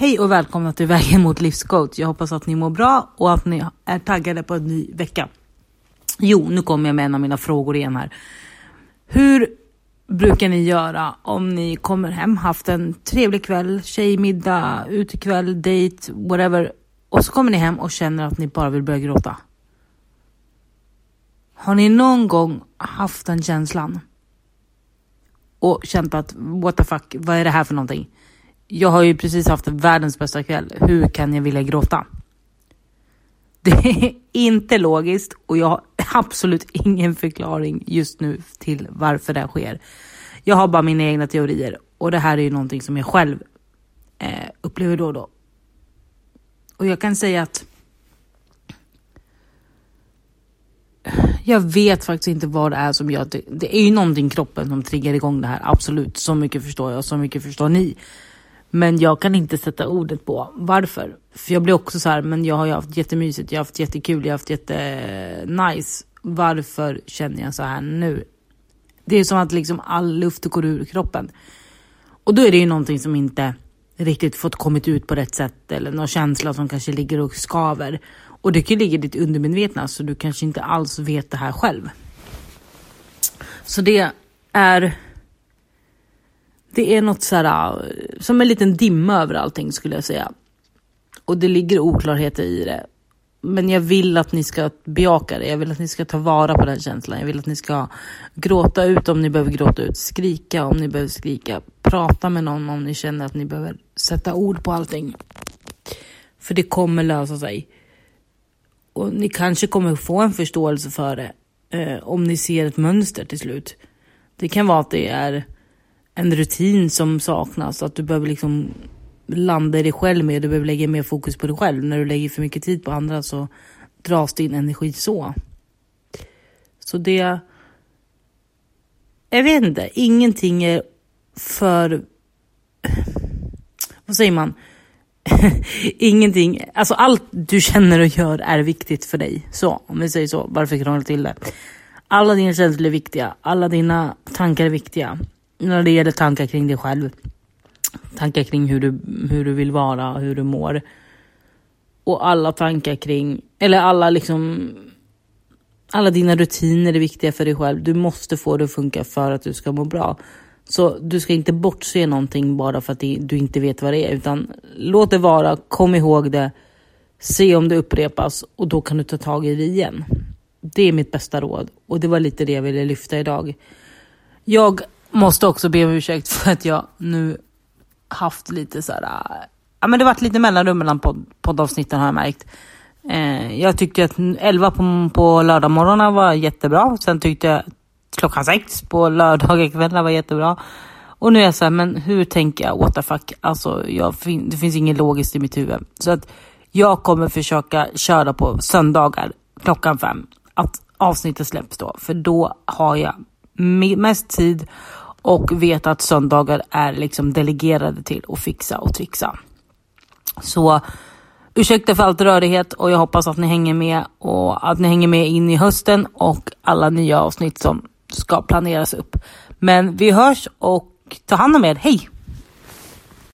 Hej och välkomna till Vägen mot livscoach. Jag hoppas att ni mår bra och att ni är taggade på en ny vecka. Jo, nu kommer jag med en av mina frågor igen här. Hur brukar ni göra om ni kommer hem, haft en trevlig kväll, tjejmiddag, utekväll, dejt, whatever. Och så kommer ni hem och känner att ni bara vill börja gråta. Har ni någon gång haft den känslan? Och känt att what the fuck, vad är det här för någonting? Jag har ju precis haft världens bästa kväll. Hur kan jag vilja gråta? Det är inte logiskt och jag har absolut ingen förklaring just nu till varför det sker. Jag har bara mina egna teorier och det här är ju någonting som jag själv eh, upplever då och då. Och jag kan säga att jag vet faktiskt inte vad det är som gör det. Det är ju någonting i kroppen som triggar igång det här. Absolut, så mycket förstår jag så mycket förstår ni. Men jag kan inte sätta ordet på varför. För jag blir också så här, men jag har ju haft jättemysigt, jag har haft jättekul, jag har haft jättenice. Varför känner jag så här nu? Det är som att liksom all luft går ur kroppen. Och då är det ju någonting som inte riktigt fått kommit ut på rätt sätt eller någon känsla som kanske ligger och skaver. Och det kan ju ligga i ditt undermedvetna så du kanske inte alls vet det här själv. Så det är det är något så här, eh, som en liten dimma över allting skulle jag säga. Och det ligger oklarheter i det. Men jag vill att ni ska bejaka det. Jag vill att ni ska ta vara på den känslan. Jag vill att ni ska gråta ut om ni behöver gråta ut. Skrika om ni behöver skrika. Prata med någon om ni känner att ni behöver sätta ord på allting. För det kommer lösa sig. Och ni kanske kommer få en förståelse för det. Eh, om ni ser ett mönster till slut. Det kan vara att det är en rutin som saknas. Att du behöver liksom landa i dig själv mer. Du behöver lägga mer fokus på dig själv. När du lägger för mycket tid på andra så dras din energi så. Så det... Jag vet inte. Ingenting är för... Vad säger man? Ingenting, alltså allt du känner och gör är viktigt för dig. Så, om vi säger så, varför krångla till det? Alla dina känslor är viktiga, alla dina tankar är viktiga när det gäller tankar kring dig själv. Tankar kring hur du, hur du vill vara, hur du mår. Och alla tankar kring, eller alla liksom, alla dina rutiner är viktiga för dig själv. Du måste få det att funka för att du ska må bra. Så du ska inte bortse någonting bara för att du inte vet vad det är, utan låt det vara, kom ihåg det, se om det upprepas och då kan du ta tag i det igen. Det är mitt bästa råd och det var lite det jag ville lyfta idag. Jag Måste också be om ursäkt för att jag nu haft lite så här, äh, ja men det varit lite mellanrum mellan podd, poddavsnitten har jag märkt. Eh, jag tyckte att 11 på, på lördagmorgnarna var jättebra. Sen tyckte jag klockan 6 på lördagskvällar var jättebra. Och nu är jag så här, men hur tänker jag? What the fuck? Alltså, jag, det finns inget logiskt i mitt huvud. Så att jag kommer försöka köra på söndagar klockan fem. Att avsnittet släpps då, för då har jag mest tid och vet att söndagar är liksom delegerade till att fixa och trixa. Så ursäkta för allt rörighet och jag hoppas att ni hänger med och att ni hänger med in i hösten och alla nya avsnitt som ska planeras upp. Men vi hörs och ta hand om er. Hej!